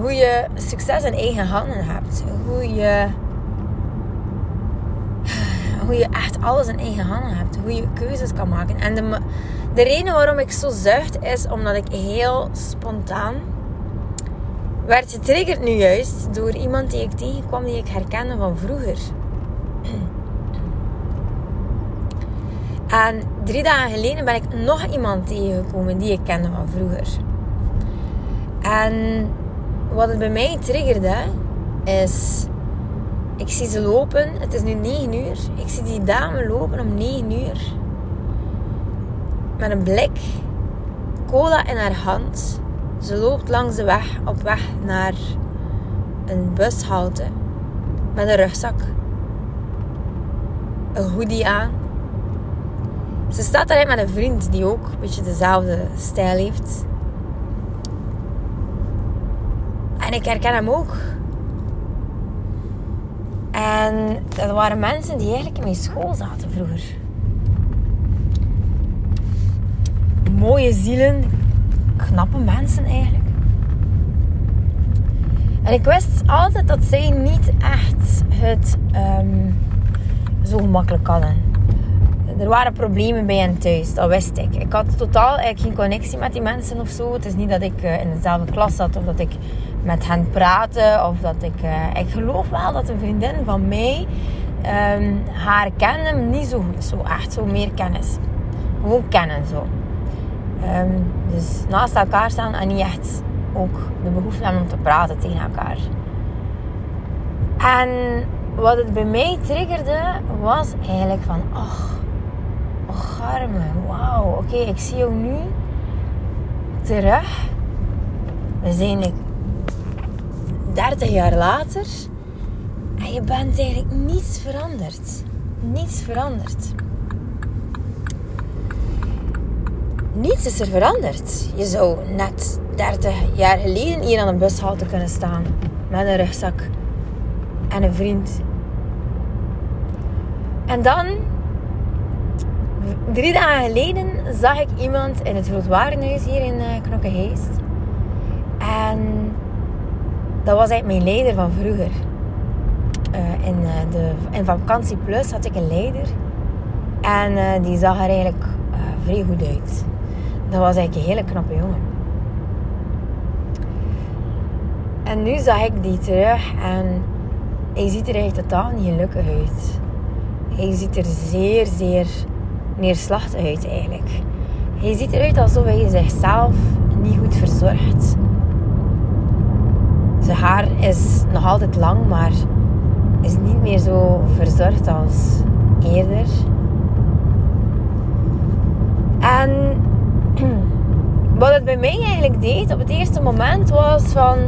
hoe je succes in eigen handen hebt. Hoe je, hoe je echt alles in eigen handen hebt. Hoe je keuzes kan maken. En de, de reden waarom ik zo zucht is omdat ik heel spontaan werd getriggerd nu juist door iemand die ik tegenkwam die ik herkende van vroeger. En drie dagen geleden ben ik nog iemand tegengekomen die ik kende van vroeger. En wat het bij mij triggerde, is... Ik zie ze lopen. Het is nu 9 uur. Ik zie die dame lopen om 9 uur. Met een blik cola in haar hand. Ze loopt langs de weg op weg naar een bushalte. Met een rugzak. Een hoodie aan. Ze staat daar met een vriend die ook een beetje dezelfde stijl heeft. En ik herken hem ook. En dat waren mensen die eigenlijk in mijn school zaten vroeger. Mooie zielen, knappe mensen eigenlijk. En ik wist altijd dat zij niet echt het um, zo gemakkelijk hadden. Er waren problemen bij hen thuis, dat wist ik. Ik had totaal eigenlijk geen connectie met die mensen of zo. Het is niet dat ik eh, in dezelfde klas zat of dat ik met hen praten. Of dat ik... Uh, ik geloof wel dat een vriendin van mij um, haar kende, niet zo goed. Zo echt, zo meer kennis. Gewoon kennen, zo. Um, dus naast elkaar staan en niet echt ook de behoefte hebben om te praten tegen elkaar. En wat het bij mij triggerde, was eigenlijk van... ach, oh, garme, wauw. Oké, ik zie jou nu terug. We zijn 30 jaar later. En je bent eigenlijk niets veranderd. Niets veranderd. Niets is er veranderd. Je zou net 30 jaar geleden hier aan een bushalte kunnen staan. Met een rugzak. En een vriend. En dan, drie dagen geleden, zag ik iemand in het Grootwarenhuis hier in uh, Knokkeheest. En dat was eigenlijk mijn leider van vroeger. Uh, in, uh, de, in Vakantie Plus had ik een leider. En die zag er eigenlijk vrij goed uit. Dat was eigenlijk een hele knappe jongen. En nu zag ik die terug en hij ziet er eigenlijk totaal niet gelukkig uit. Hij ziet er zeer, zeer neerslachtig uit eigenlijk. Hij ziet eruit alsof hij zichzelf niet goed verzorgt zijn haar is nog altijd lang, maar is niet meer zo verzorgd als eerder. En wat het bij mij eigenlijk deed op het eerste moment was van...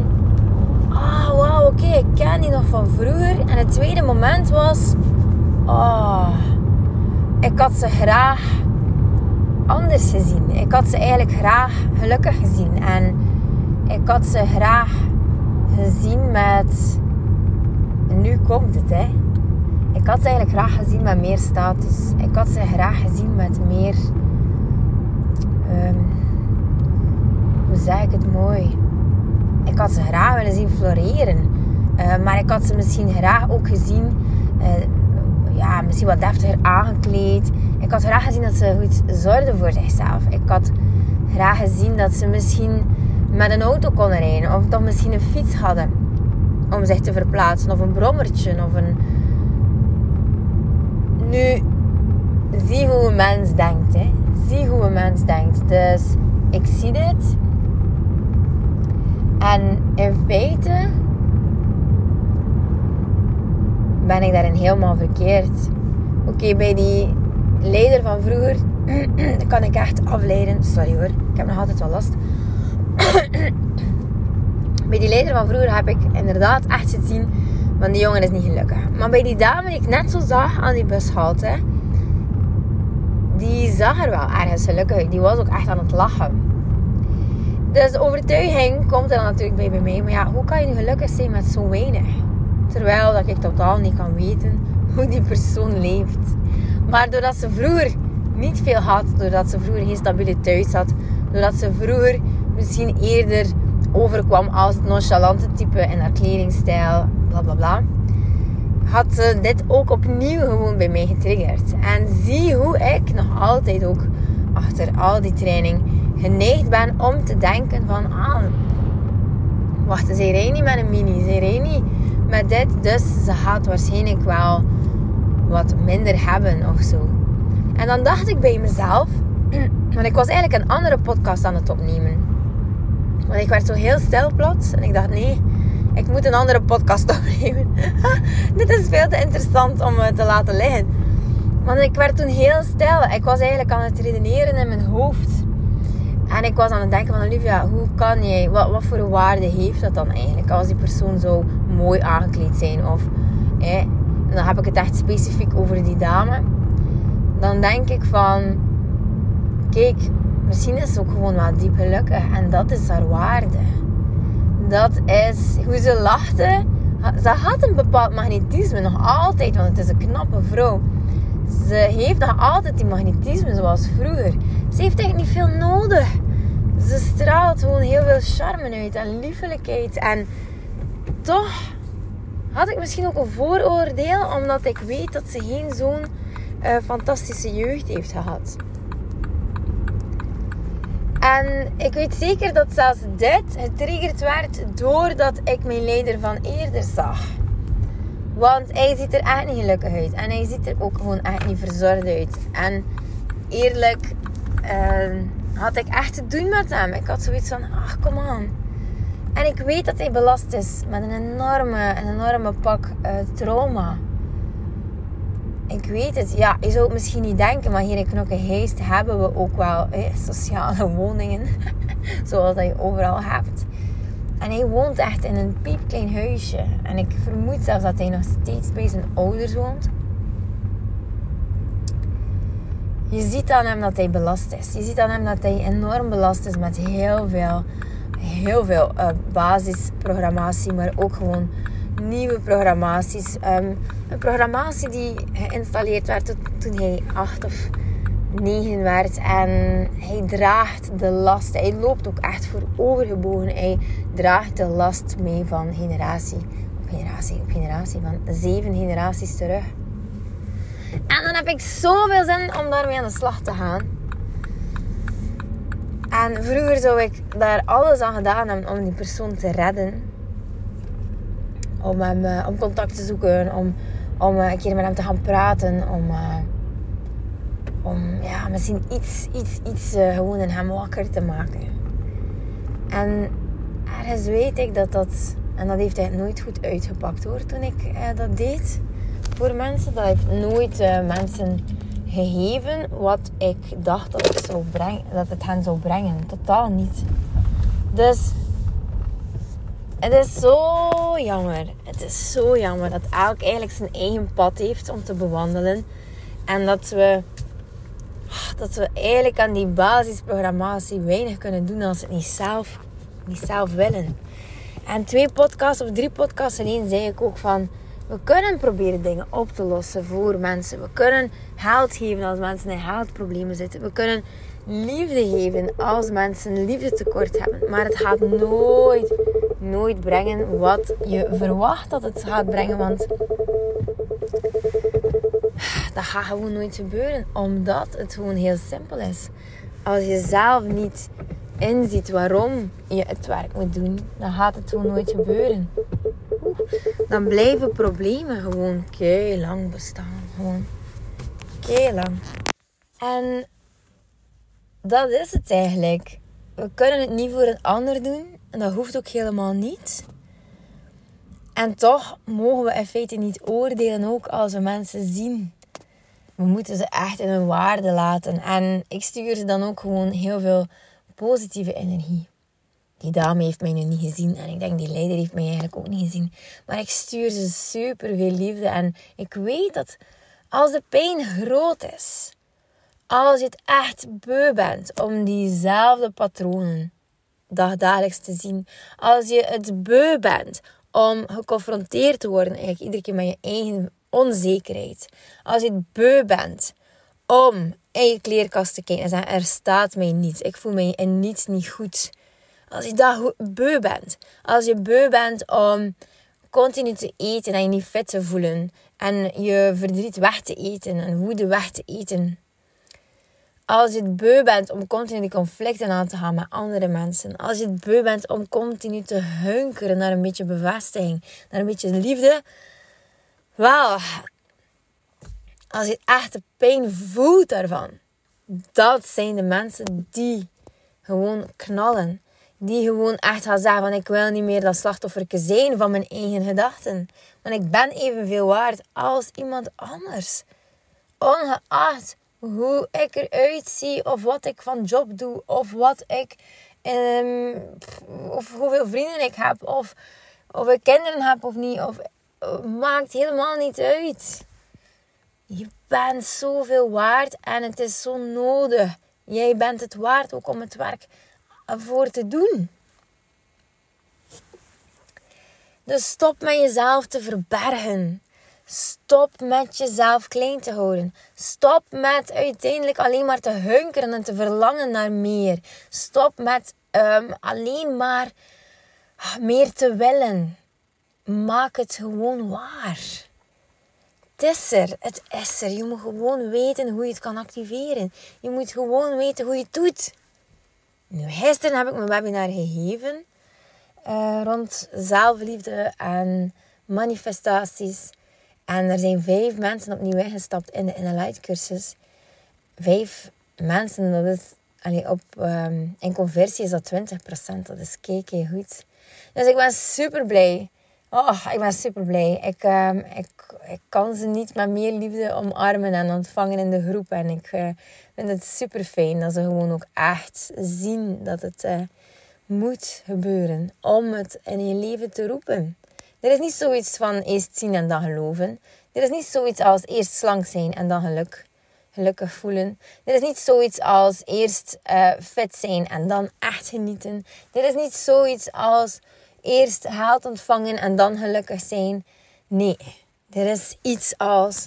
Ah, wauw, oké, ik ken die nog van vroeger. En het tweede moment was... Oh, ik had ze graag anders gezien. Ik had ze eigenlijk graag gelukkig gezien. En ik had ze graag gezien met. Nu komt het, hè. Ik had ze eigenlijk graag gezien met meer status. Ik had ze graag gezien met meer. Um, hoe zeg ik het mooi? Ik had ze graag willen zien floreren. Uh, maar ik had ze misschien graag ook gezien. Uh, ja, misschien wat deftiger aangekleed. Ik had graag gezien dat ze goed zorgden voor zichzelf. Ik had graag gezien dat ze misschien met een auto konden rijden. Of dat misschien een fiets hadden om zich te verplaatsen. Of een brommertje. Of een... Nu, zie hoe een mens denkt. Hè. Zie hoe een mens denkt. Dus ik zie dit. En in feite ben ik daarin helemaal verkeerd. Oké, bij die leider van vroeger kan ik echt afleiden. Sorry hoor, ik heb nog altijd wel last. Bij die leider van vroeger heb ik inderdaad echt gezien Want die jongen is niet gelukkig. Maar bij die dame die ik net zo zag aan die bushalte, die zag er wel ergens gelukkig Die was ook echt aan het lachen. Dus de overtuiging komt er dan natuurlijk bij bij mij. Maar ja, hoe kan je nu gelukkig zijn met zo weinig? Terwijl dat ik totaal niet kan weten hoe die persoon leeft. Maar doordat ze vroeger niet veel had, doordat ze vroeger geen stabiele thuis had, doordat ze vroeger misschien eerder overkwam als het nonchalante type in haar kledingstijl, bla bla bla, had ze dit ook opnieuw gewoon bij mij getriggerd. En zie hoe ik nog altijd ook achter al die training geneigd ben om te denken van, ah, wacht, ze reed niet met een mini, ze reed niet met dit, dus ze gaat waarschijnlijk wel wat minder hebben of zo. En dan dacht ik bij mezelf, want ik was eigenlijk een andere podcast aan het opnemen. Want ik werd zo heel stil plots en ik dacht, nee, ik moet een andere podcast opnemen. Dit is veel te interessant om te laten liggen. Want ik werd toen heel stil. Ik was eigenlijk aan het redeneren in mijn hoofd. En ik was aan het denken van Olivia, hoe kan jij, wat, wat voor waarde heeft dat dan eigenlijk als die persoon zo mooi aangekleed zijn? Of, en dan heb ik het echt specifiek over die dame. Dan denk ik van, kijk, misschien is ze ook gewoon wel diep gelukkig. En dat is haar waarde. Dat is hoe ze lachte. Ze had een bepaald magnetisme nog altijd, want het is een knappe vrouw. Ze heeft nog altijd die magnetisme zoals vroeger. Ze heeft eigenlijk niet veel nodig. Ze straalt gewoon heel veel charme uit en liefelijkheid. En toch had ik misschien ook een vooroordeel, omdat ik weet dat ze geen zo'n uh, fantastische jeugd heeft gehad. En ik weet zeker dat zelfs dit getriggerd werd doordat ik mijn leider van eerder zag. Want hij ziet er echt niet gelukkig uit. En hij ziet er ook gewoon echt niet verzorgd uit. En eerlijk uh, had ik echt te doen met hem. Ik had zoiets van, ach, kom aan. En ik weet dat hij belast is met een enorme, een enorme pak uh, trauma. Ik weet het. Ja, je zou het misschien niet denken, maar hier in Knokkenheist hebben we ook wel sociale woningen. Zoals dat je overal hebt. En hij woont echt in een piepklein huisje. En ik vermoed zelfs dat hij nog steeds bij zijn ouders woont. Je ziet aan hem dat hij belast is. Je ziet aan hem dat hij enorm belast is met heel veel, heel veel uh, basisprogrammatie, maar ook gewoon nieuwe programmaties. Um, een programmatie die geïnstalleerd werd toen hij acht of negen werd. En hij draagt de last. Hij loopt ook echt voor overgebogen. Hij draagt de last mee van generatie op generatie op generatie. Van zeven generaties terug. En dan heb ik zoveel zin om daarmee aan de slag te gaan. En vroeger zou ik daar alles aan gedaan hebben om die persoon te redden. Om, hem, eh, om contact te zoeken, om, om een keer met hem te gaan praten, om, uh, om ja, misschien iets, iets, iets uh, gewoon in hem wakker te maken. En ergens weet ik dat dat, en dat heeft hij nooit goed uitgepakt hoor, toen ik dat deed voor mensen. Dat heeft nooit uh, mensen gegeven wat ik dacht dat, het zou brengen, dat het hen zou brengen. Totaal niet. Dus het is zo jammer. Het is zo jammer dat elk eigenlijk zijn eigen pad heeft om te bewandelen. En dat we, dat we eigenlijk aan die basisprogrammatie weinig kunnen doen als we het niet zelf, niet zelf willen. En twee podcasts of drie podcasts alleen zei ik ook van we kunnen proberen dingen op te lossen voor mensen. We kunnen geld geven als mensen in geldproblemen zitten. We kunnen liefde geven als mensen liefde tekort hebben. Maar het gaat nooit, nooit brengen wat je verwacht dat het gaat brengen. Want dat gaat gewoon nooit gebeuren. Omdat het gewoon heel simpel is. Als je zelf niet inziet waarom je het werk moet doen, dan gaat het gewoon nooit gebeuren dan blijven problemen gewoon kei lang bestaan. Gewoon kei lang. En dat is het eigenlijk. We kunnen het niet voor een ander doen. En dat hoeft ook helemaal niet. En toch mogen we in feite niet oordelen ook als we mensen zien. We moeten ze echt in hun waarde laten. En ik stuur ze dan ook gewoon heel veel positieve energie. Die dame heeft mij nu niet gezien en ik denk die leider heeft mij eigenlijk ook niet gezien. Maar ik stuur ze super veel liefde en ik weet dat als de pijn groot is, als je het echt beu bent om diezelfde patronen dagdagelijks te zien, als je het beu bent om geconfronteerd te worden eigenlijk iedere keer met je eigen onzekerheid, als je het beu bent om in je kleerkast te kijken en zeggen er staat mij niets, ik voel mij in niets niet goed. Als je dat beu bent, als je beu bent om continu te eten en je niet fit te voelen en je verdriet weg te eten en woede weg te eten. Als je het beu bent om continu die conflicten aan te gaan met andere mensen. Als je het beu bent om continu te hunkeren naar een beetje bevestiging, naar een beetje liefde. Wel, als je echt de pijn voelt daarvan. Dat zijn de mensen die gewoon knallen. Die gewoon echt gaan zeggen van ik wil niet meer dat slachtoffer zijn van mijn eigen gedachten. Want ik ben evenveel waard als iemand anders. Ongeacht hoe ik eruit zie of wat ik van job doe of wat ik um, of hoeveel vrienden ik heb of of ik kinderen heb of niet of maakt helemaal niet uit. Je bent zoveel waard en het is zo nodig. Jij bent het waard ook om het werk voor te doen. Dus stop met jezelf te verbergen. Stop met jezelf klein te houden. Stop met uiteindelijk alleen maar te hunkeren en te verlangen naar meer. Stop met um, alleen maar meer te willen. Maak het gewoon waar. Het is er, het is er. Je moet gewoon weten hoe je het kan activeren. Je moet gewoon weten hoe je het doet. Nu, gisteren heb ik mijn webinar gegeven uh, rond zelfliefde en manifestaties. En er zijn vijf mensen opnieuw ingestapt in de Light cursus. Vijf mensen, dat is allee, op, um, in conversie is dat 20%. Dat is kijk goed. Dus ik ben super blij. Oh, ik ben super blij. Ik, um, ik, ik kan ze niet met meer liefde omarmen en ontvangen in de groep. En ik uh, vind het super fijn dat ze gewoon ook echt zien dat het uh, moet gebeuren om het in je leven te roepen. Er is niet zoiets van eerst zien en dan geloven. Er is niet zoiets als eerst slank zijn en dan geluk, gelukkig voelen. Er is niet zoiets als eerst uh, fit zijn en dan echt genieten. Er is niet zoiets als eerst haalt ontvangen en dan gelukkig zijn. Nee, er is iets als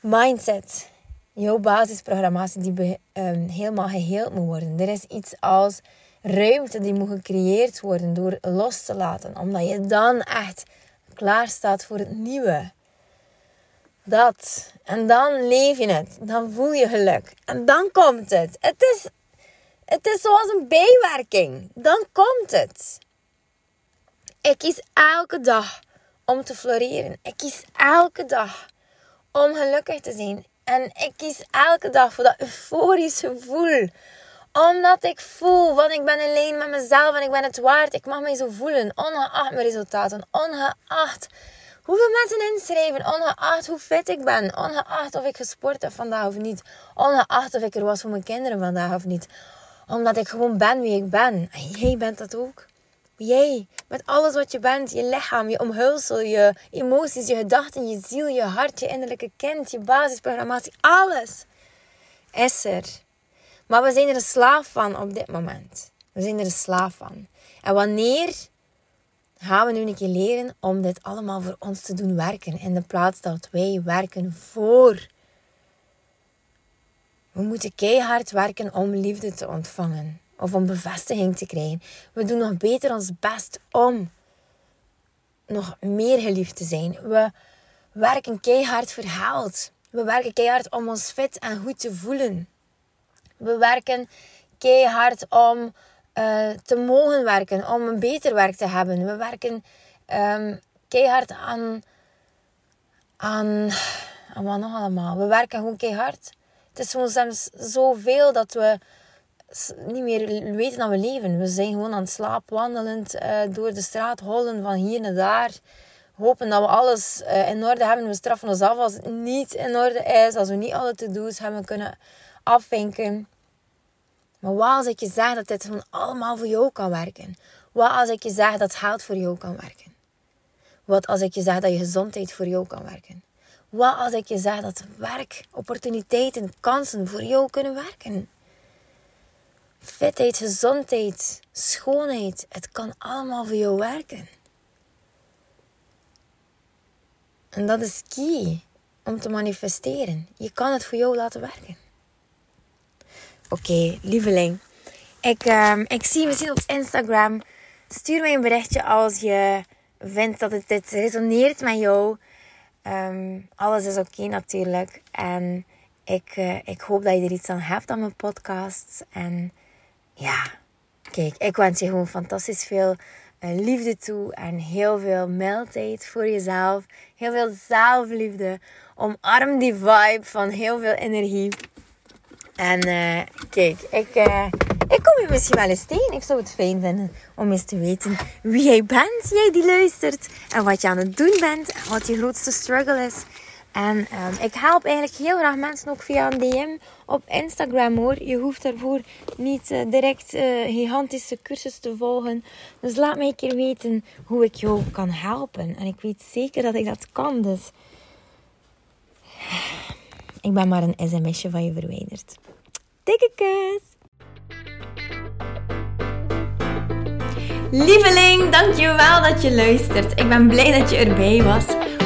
mindset. Jouw basisprogrammatie die um, helemaal geheeld moet worden. Er is iets als ruimte die moet gecreëerd worden door los te laten. Omdat je dan echt klaar staat voor het nieuwe. Dat. En dan leef je het. Dan voel je geluk. En dan komt het. Het is, het is zoals een bijwerking. Dan komt het. Ik kies elke dag om te floreren. Ik kies elke dag om gelukkig te zijn. En ik kies elke dag voor dat euforische gevoel omdat ik voel, want ik ben alleen met mezelf en ik ben het waard. Ik mag mij zo voelen, ongeacht mijn resultaten. Ongeacht hoeveel mensen inschrijven. Ongeacht hoe fit ik ben. Ongeacht of ik gesport heb vandaag of niet. Ongeacht of ik er was voor mijn kinderen vandaag of niet. Omdat ik gewoon ben wie ik ben. En jij bent dat ook. Jij, met alles wat je bent, je lichaam, je omhulsel, je emoties, je gedachten, je ziel, je hart, je innerlijke kind, je basisprogrammatie, alles is er. Maar we zijn er een slaaf van op dit moment. We zijn er een slaaf van. En wanneer gaan we nu een keer leren om dit allemaal voor ons te doen werken, in de plaats dat wij werken voor. We moeten keihard werken om liefde te ontvangen of om bevestiging te krijgen. We doen nog beter ons best om nog meer geliefd te zijn. We werken keihard voor geld. We werken keihard om ons fit en goed te voelen. We werken keihard om uh, te mogen werken, om een beter werk te hebben. We werken um, keihard aan, aan, aan wat nog allemaal. We werken gewoon keihard. Het is gewoon soms zoveel dat we niet meer weten dat we leven. We zijn gewoon aan het slapen, wandelend uh, door de straat, hollen van hier naar daar. Hopen dat we alles uh, in orde hebben. We straffen ons af als het niet in orde is. Als we niet alle to-do's hebben kunnen afvinken. Maar wat als ik je zeg dat dit van allemaal voor jou kan werken? Wat als ik je zeg dat geld voor jou kan werken? Wat als ik je zeg dat je gezondheid voor jou kan werken? Wat als ik je zeg dat werk, opportuniteiten, kansen voor jou kunnen werken? Fitheid, gezondheid, schoonheid, het kan allemaal voor jou werken. En dat is key om te manifesteren. Je kan het voor jou laten werken. Oké, lieveling. Ik, um, ik zie je misschien op Instagram. Stuur mij een berichtje als je vindt dat het dit resoneert met jou. Ehm, alles is oké natuurlijk. En ik, uh, ik hoop dat je er iets aan hebt aan mijn podcast. En ja, kijk, ik wens je gewoon fantastisch veel uh, liefde toe. En heel veel mildheid voor jezelf. Heel veel zelfliefde. Omarm die vibe van heel veel energie. En uh, kijk, ik, uh, ik kom je misschien wel eens tegen. Ik zou het fijn vinden om eens te weten wie jij bent, jij die luistert. En wat je aan het doen bent. En wat je grootste struggle is. En um, ik help eigenlijk heel graag mensen ook via een DM op Instagram hoor. Je hoeft daarvoor niet uh, direct uh, gigantische cursus te volgen. Dus laat mij een keer weten hoe ik jou kan helpen. En ik weet zeker dat ik dat kan. Dus ik ben maar een sms'je van je verwijderd. Dikke kus! Lieveling, dankjewel dat je luistert. Ik ben blij dat je erbij was.